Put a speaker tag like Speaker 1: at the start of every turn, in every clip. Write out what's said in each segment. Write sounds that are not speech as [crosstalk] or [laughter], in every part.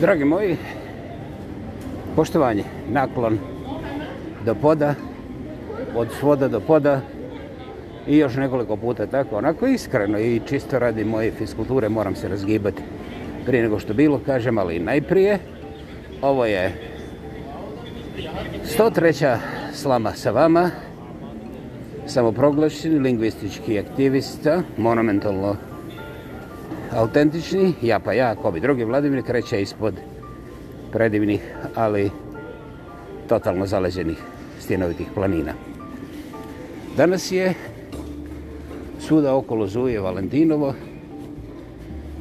Speaker 1: Dragi moji, poštovanje, naklon do poda, od svoda do poda i još nekoliko puta tako, onako iskreno i čisto radi moje fiskulture, moram se razgibati prije nego što bilo, kažem, ali najprije, ovo je 103. slama sa vama, samoproglašen lingvistički aktivista, monumentalno autentični, ja pa ja, ko bi drugi Vladimir, kreće ispod predivnih, ali totalno zaleđenih stjenovitih planina. Danas je svuda okolo Zuje Valentinovo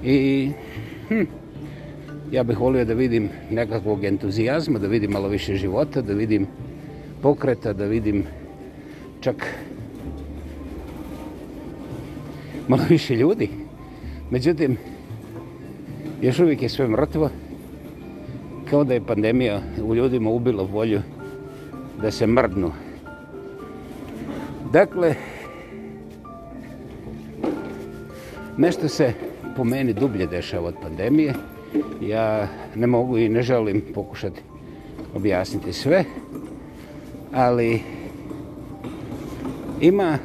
Speaker 1: i hm, ja bih volio da vidim nekakvog entuzijazma, da vidim malo više života, da vidim pokreta, da vidim čak malo više ljudi. Međutim, još uvijek je sve mrtvo, kao da je pandemija u ljudima ubila volju da se mrdnu. Dakle, nešto se po meni dublje dešava od pandemije. Ja ne mogu i ne želim pokušati objasniti sve, ali ima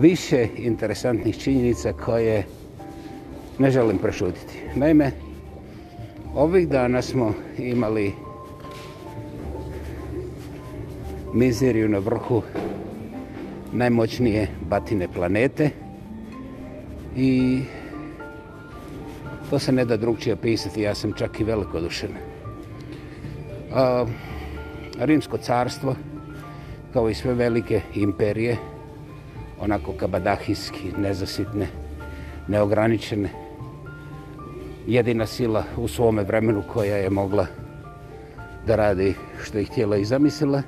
Speaker 1: više interesantnih činjenica koje ne želim prešutiti. Naime, ovih dana smo imali mizeriju na vrhu najmoćnije batine planete i to se ne da drugčije opisati, ja sam čak i veliko dušen. Rimsko carstvo, kao i sve velike imperije, onako kabadahijski, nezasitne, neograničene. Jedina sila u svome vremenu koja je mogla da radi što je htjela i zamislila,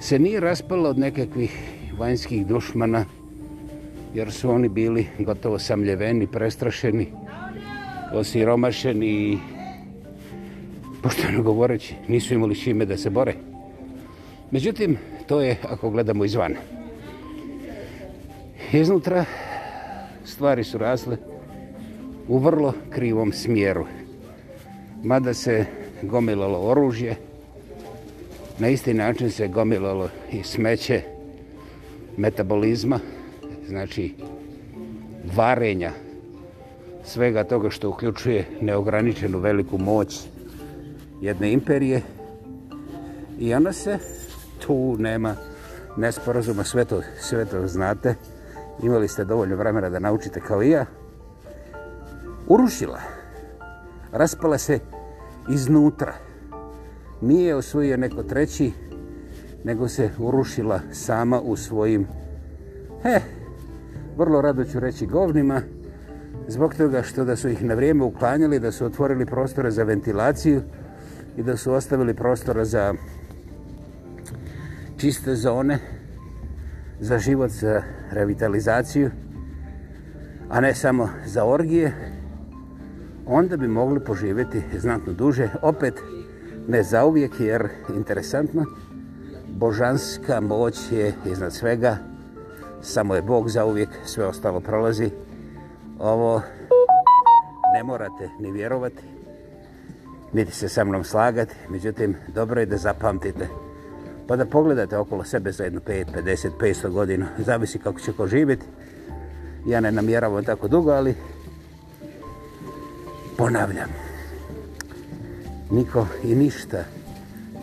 Speaker 1: se nije raspala od nekakvih vanjskih dušmana, jer su oni bili gotovo samljeveni, prestrašeni, osiromašeni i pošteno govoreći, nisu imali s čime da se bore. Međutim, to je ako gledamo izvana iznutra stvari su rasle u vrlo krivom smjeru. Mada se gomilalo oružje, na isti način se gomilalo i smeće metabolizma, znači varenja svega toga što uključuje neograničenu veliku moć jedne imperije i ona se tu nema nesporazuma, sve to, sve to znate imali ste dovoljno vremena da naučite kao i ja, urušila, raspala se iznutra. Nije osvojio neko treći, nego se urušila sama u svojim, he, vrlo rado ću reći govnima, zbog toga što da su ih na vrijeme uklanjali, da su otvorili prostore za ventilaciju i da su ostavili prostora za čiste zone, za život, za revitalizaciju, a ne samo za orgije, onda bi mogli poživjeti znatno duže. Opet, ne za uvijek, jer interesantno, božanska moć je iznad svega, samo je Bog za uvijek, sve ostalo prolazi. Ovo ne morate ni vjerovati, niti se sa mnom slagati, međutim, dobro je da zapamtite. Pa da pogledate okolo sebe za jedno 5, 50, 500 godina. Zavisi kako će ko živjeti. Ja ne namjeravam tako dugo, ali ponavljam. Niko i ništa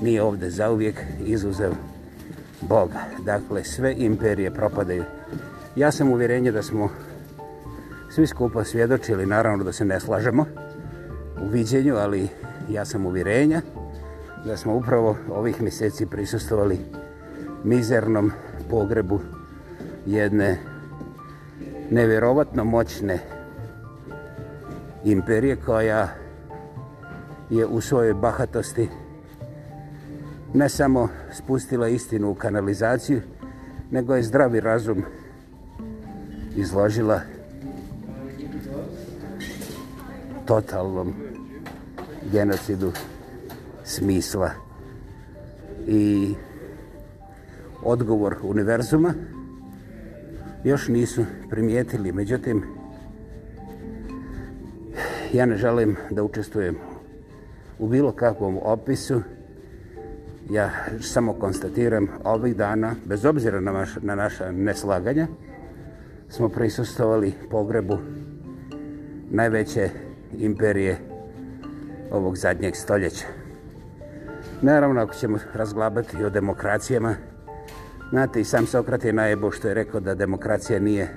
Speaker 1: nije ovdje zauvijek izuzev Boga. Dakle, sve imperije propadaju. Ja sam uvjerenje da smo svi skupa svjedočili, naravno da se ne slažemo u viđenju, ali ja sam uvjerenja. vjerenja da smo upravo ovih mjeseci prisustovali mizernom pogrebu jedne nevjerovatno moćne imperije koja je u svojoj bahatosti ne samo spustila istinu u kanalizaciju, nego je zdravi razum izložila totalnom genocidu smisla i odgovor univerzuma još nisu primijetili. Međutim, ja ne želim da učestvujem u bilo kakvom opisu. Ja samo konstatiram ovih dana, bez obzira na, vaš, na naša neslaganja, smo prisustovali pogrebu najveće imperije ovog zadnjeg stoljeća. Naravno, ako ćemo razglabati o demokracijama, znate, i sam Sokrat je najebo što je rekao da demokracija nije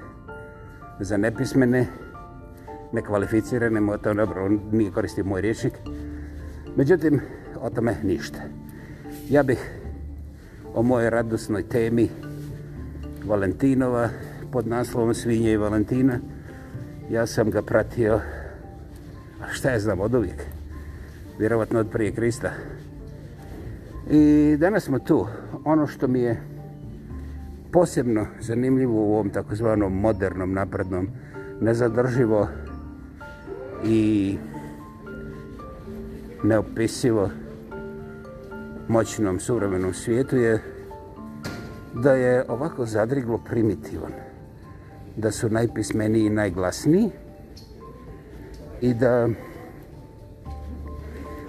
Speaker 1: za nepismene, nekvalificirane, moj to dobro, on nije koristio moj riječnik. Međutim, o tome ništa. Ja bih o mojoj radosnoj temi Valentinova pod naslovom Svinje i Valentina, ja sam ga pratio, šta je znam, od uvijek. Vjerovatno od prije Krista. I danas smo tu. Ono što mi je posebno zanimljivo u ovom takozvanom modernom, naprednom, nezadrživo i neopisivo moćnom suvremenom svijetu je da je ovako zadriglo primitivan. Da su najpismeniji i najglasniji i da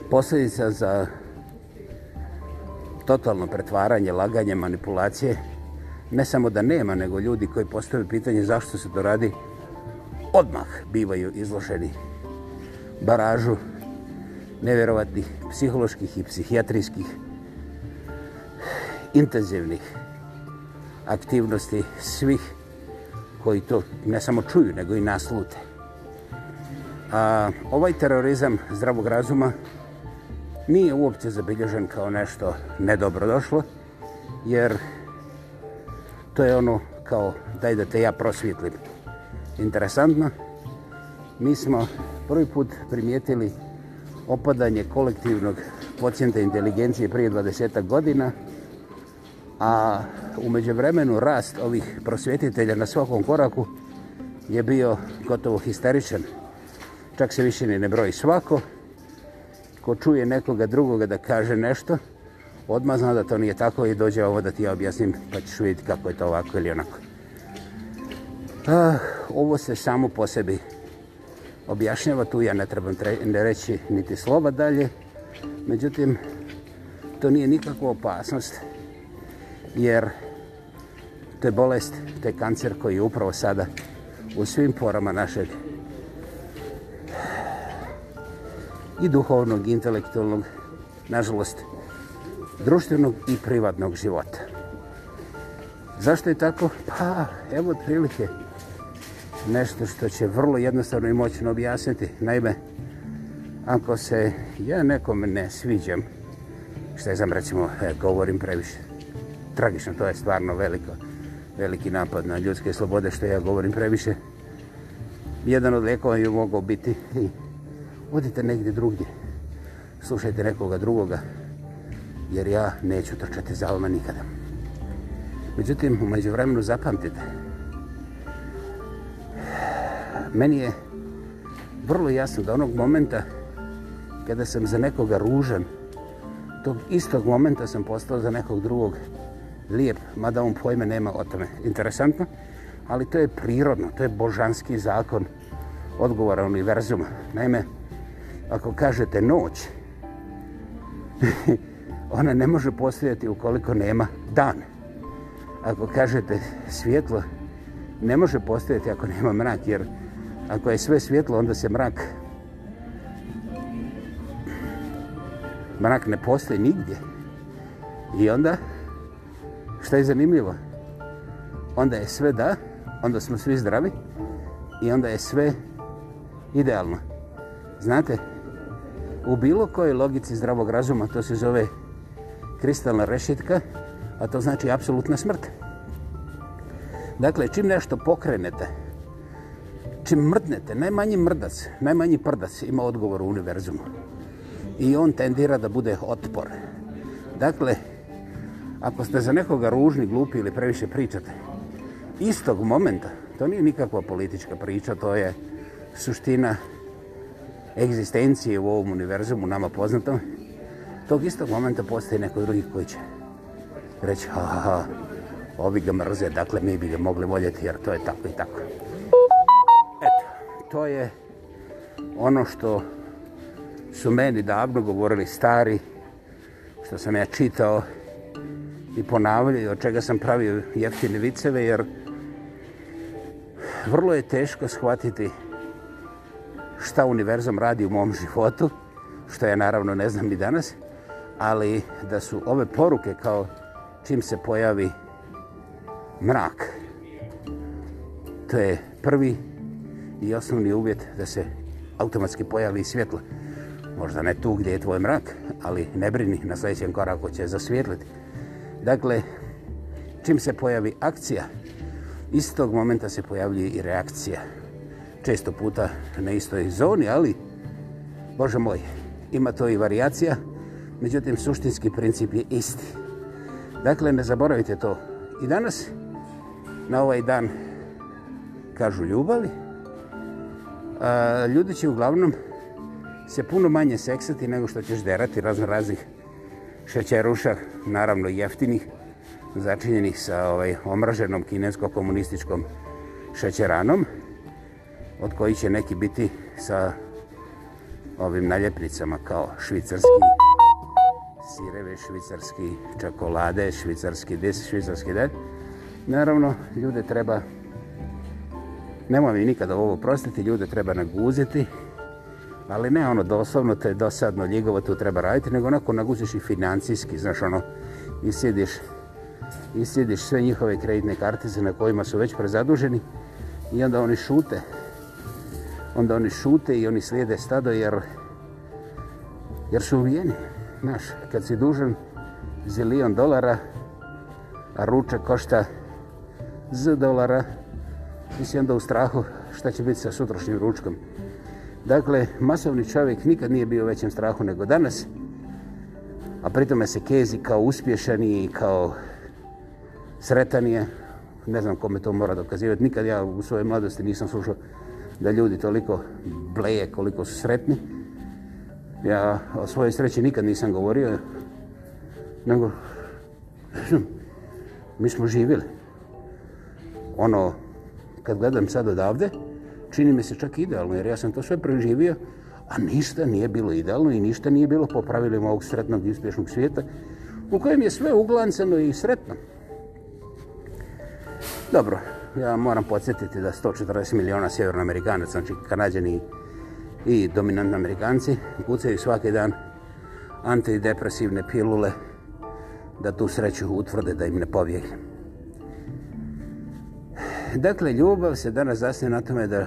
Speaker 1: posljedica za totalno pretvaranje, laganje, manipulacije. Ne samo da nema, nego ljudi koji postavaju pitanje zašto se to radi, odmah bivaju izlošeni baražu nevjerovatnih psiholoških i psihijatrijskih intenzivnih aktivnosti svih koji to ne samo čuju, nego i naslute. A ovaj terorizam zdravog razuma nije uopće zabilježen kao nešto nedobrodošlo, jer to je ono kao daj da te ja prosvjetlim. Interesantno, mi smo prvi put primijetili opadanje kolektivnog pocijenta inteligencije prije 20 godina, a umeđu vremenu rast ovih prosvjetitelja na svakom koraku je bio gotovo histeričan. Čak se više ne broji svako, ko čuje nekoga drugoga da kaže nešto, odmah zna da to nije tako i dođe ovo da ti ja objasnim pa ćeš vidjeti kako je to ovako ili onako. Ah, ovo se samo po sebi objašnjava, tu ja ne trebam tre, ne reći niti slova dalje, međutim, to nije nikakva opasnost, jer to je bolest, to je kancer koji je upravo sada u svim porama našeg i duhovnog, i intelektualnog, nažalost, društvenog i privatnog života. Zašto je tako? Pa, evo otprilike nešto što će vrlo jednostavno i moćno objasniti. Naime, ako se ja nekom ne sviđam, što je znam, recimo, e, govorim previše, tragično, to je stvarno veliko, veliki napad na ljudske slobode, što ja govorim previše, jedan od lijekova je mogao biti i odite negdje drugdje, slušajte nekoga drugoga, jer ja neću trčati za vama nikada. Međutim, umeđu vremenu zapamtite, meni je vrlo jasno da onog momenta kada sam za nekoga ružan, tog istog momenta sam postao za nekog drugog lijep, mada on pojme nema o tome. Interesantno, ali to je prirodno, to je božanski zakon odgovora univerzuma. Naime, ako kažete noć, [laughs] ona ne može postojati ukoliko nema dan. Ako kažete svjetlo, ne može postojati ako nema mrak, jer ako je sve svjetlo, onda se mrak... Mrak ne postoji nigdje. I onda, što je zanimljivo, onda je sve da, onda smo svi zdravi i onda je sve idealno. Znate, u bilo kojoj logici zdravog razuma, to se zove kristalna rešetka, a to znači apsolutna smrt. Dakle, čim nešto pokrenete, čim mrdnete, najmanji mrdac, najmanji prdac ima odgovor u univerzumu. I on tendira da bude otpor. Dakle, ako ste za nekoga ružni, glupi ili previše pričate, istog momenta, to nije nikakva politička priča, to je suština egzistencije u ovom univerzumu, nama poznatom, tog istog momenta postoji neko drugi koji će reći, ha, ha, ha, ovi ga mrze, dakle mi bi ga mogli voljeti, jer to je tako i tako. Eto, to je ono što su meni davno govorili stari, što sam ja čitao i ponavljaju, od čega sam pravio jeftine viceve, jer vrlo je teško shvatiti šta univerzum radi u mom životu, što ja naravno ne znam ni danas, ali da su ove poruke kao čim se pojavi mrak, to je prvi i osnovni uvjet da se automatski pojavi svjetlo. Možda ne tu gdje je tvoj mrak, ali ne brini, na sljedećem koraku će zasvjetliti. Dakle, čim se pojavi akcija, istog momenta se pojavlji i reakcija često puta na istoj zoni, ali, Bože moj, ima to i variacija, međutim, suštinski princip je isti. Dakle, ne zaboravite to. I danas, na ovaj dan, kažu ljubavi, a, ljudi će uglavnom se puno manje seksati nego što ćeš derati razno raznih šećeruša, naravno jeftinih, začinjenih sa ovaj omraženom kinesko-komunističkom šećeranom, od kojih će neki biti sa ovim naljepnicama kao švicarski sireve, švicarski čokolade, švicarski dis, švicarski det. Naravno, ljude treba, nemoj mi nikada ovo prostiti, ljude treba naguziti, ali ne ono doslovno, to je dosadno ljigovo, tu treba raditi, nego onako naguziš i financijski, znaš ono, i sjediš, i sjediš sve njihove kreditne kartice na kojima su već prezaduženi i onda oni šute, onda oni šute i oni slijede stado jer jer su ubijeni. Znaš, kad si dužan zilion dolara, a ruča košta z dolara, ti si onda u strahu šta će biti sa sutrošnjim ručkom. Dakle, masovni čovjek nikad nije bio u većem strahu nego danas, a pritome se kezi kao uspješani i kao sretanije. Ne znam kome to mora dokazivati. Nikad ja u svojoj mladosti nisam slušao da ljudi toliko bleje, koliko su sretni. Ja o svojoj sreći nikad nisam govorio, nego [clears throat] mi smo živjeli. Ono, kad gledam sad odavde, čini mi se čak idealno, jer ja sam to sve preživio, a ništa nije bilo idealno i ništa nije bilo po pravilima ovog sretnog i uspješnog svijeta, u kojem je sve uglanceno i sretno. Dobro ja moram podsjetiti da 140 miliona sjevernoamerikanaca, znači kanadjani i dominant amerikanci, kucaju svaki dan antidepresivne pilule da tu sreću utvrde, da im ne pobjegne. Dakle, ljubav se danas zasnije na tome da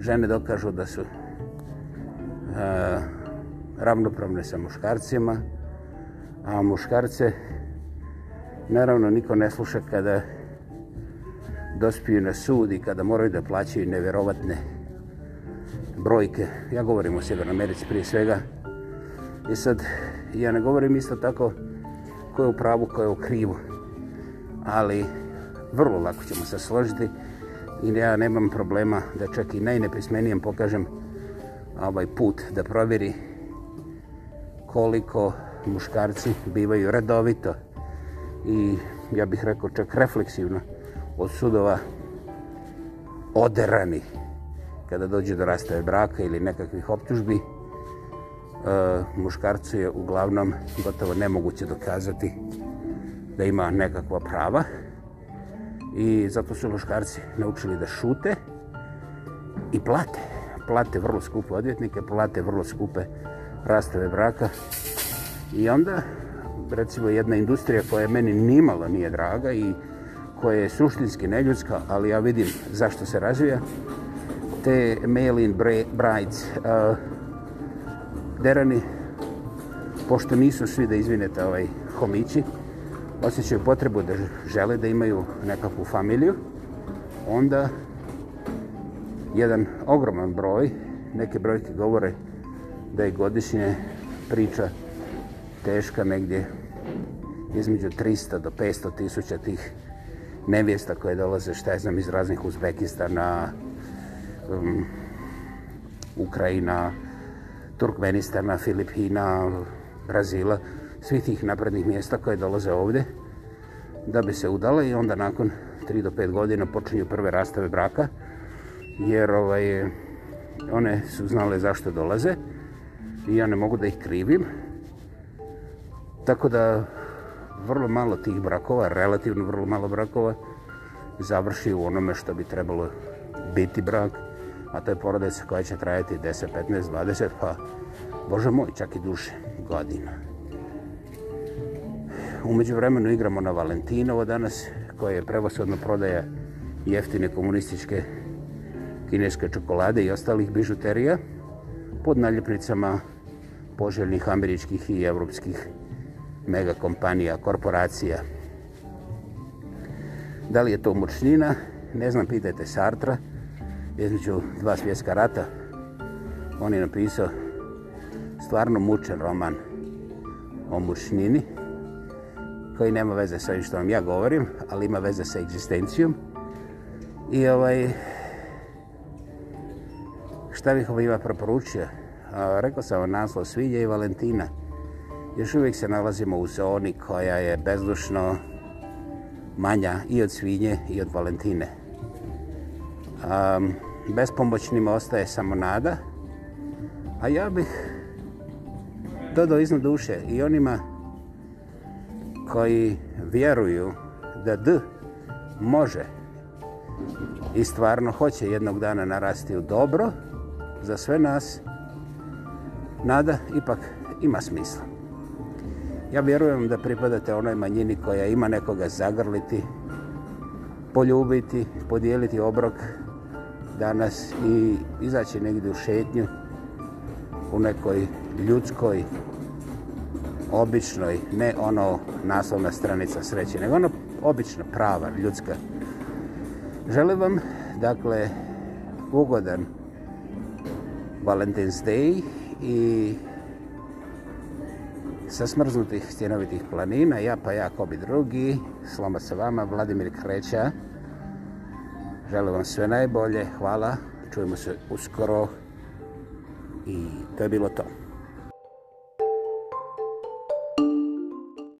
Speaker 1: žene dokažu da su a, ravnopravne sa muškarcima, a muškarce, naravno, niko ne sluša kada dospiju na sud i kada moraju da plaćaju neverovatne brojke. Ja govorim o Sjevernoj Americi prije svega. I sad, ja ne govorim isto tako ko je u pravu, ko je u krivu. Ali vrlo lako ćemo se složiti i ja nemam problema da čak i najnepismenijem pokažem ovaj put da provjeri koliko muškarci bivaju redovito i ja bih rekao čak refleksivno od sudova oderani kada dođe do rastave braka ili nekakvih optužbi. E, muškarcu je uglavnom gotovo nemoguće dokazati da ima nekakva prava i zato su muškarci naučili da šute i plate. Plate vrlo skupe odvjetnike, plate vrlo skupe rastave braka i onda recimo jedna industrija koja meni nimalo nije draga i koja je suštinski neljudska, ali ja vidim zašto se razvija, te Mailin Brides uh, derani, pošto nisu svi da izvinete ovaj homići, osjećaju potrebu da žele da imaju nekakvu familiju, onda jedan ogroman broj, neke brojke govore da je godišnje priča teška negdje između 300 do 500 tisuća tih nevijesta koje dolaze, šta je znam, iz raznih Uzbekistana, um, Ukrajina, Turkmenistana, Filipina, Brazila, svih tih naprednih mjesta koje dolaze ovde da bi se udala i onda nakon 3 do 5 godina počinju prve rastave braka jer ovaj, one su znale zašto dolaze i ja ne mogu da ih krivim tako da vrlo malo tih brakova, relativno vrlo malo brakova, završi u onome što bi trebalo biti brak, a to je porodica koja će trajati 10, 15, 20, pa, bože moj, čak i duše godina. Umeđu vremenu igramo na Valentinovo danas, koje je prevosodno prodaja jeftine komunističke kineske čokolade i ostalih bižuterija pod naljepnicama poželjnih američkih i evropskih mega kompanija, korporacija. Da li je to mučnina? Ne znam, pitajte Sartra. Između dva svjetska rata on je napisao stvarno mučan roman o mučnini koji nema veze sa ovim što vam ja govorim, ali ima veze sa egzistencijom. I ovaj, šta bih ovaj ima preporučio? Rekao sam vam naslov Svilje i Valentina. Još uvijek se nalazimo u zoni koja je bezdušno manja i od svinje i od Valentine. Um, bespomoćnim ostaje samo nada, a ja bih dodao iznad duše i onima koji vjeruju da D može i stvarno hoće jednog dana narasti u dobro za sve nas, nada ipak ima smisla. Ja vjerujem da pripadate onoj manjini koja ima nekoga zagrliti, poljubiti, podijeliti obrok danas i izaći negdje u šetnju u nekoj ljudskoj, običnoj, ne ono naslovna stranica sreće, nego ono obično prava, ljudska. Želim vam, dakle, ugodan Valentine's Day i sa smrznutih stjenovitih planina, ja pa ja kobi drugi, sloma se vama, Vladimir Kreća. Želim vam sve najbolje, hvala, čujemo se uskoro i to je bilo to.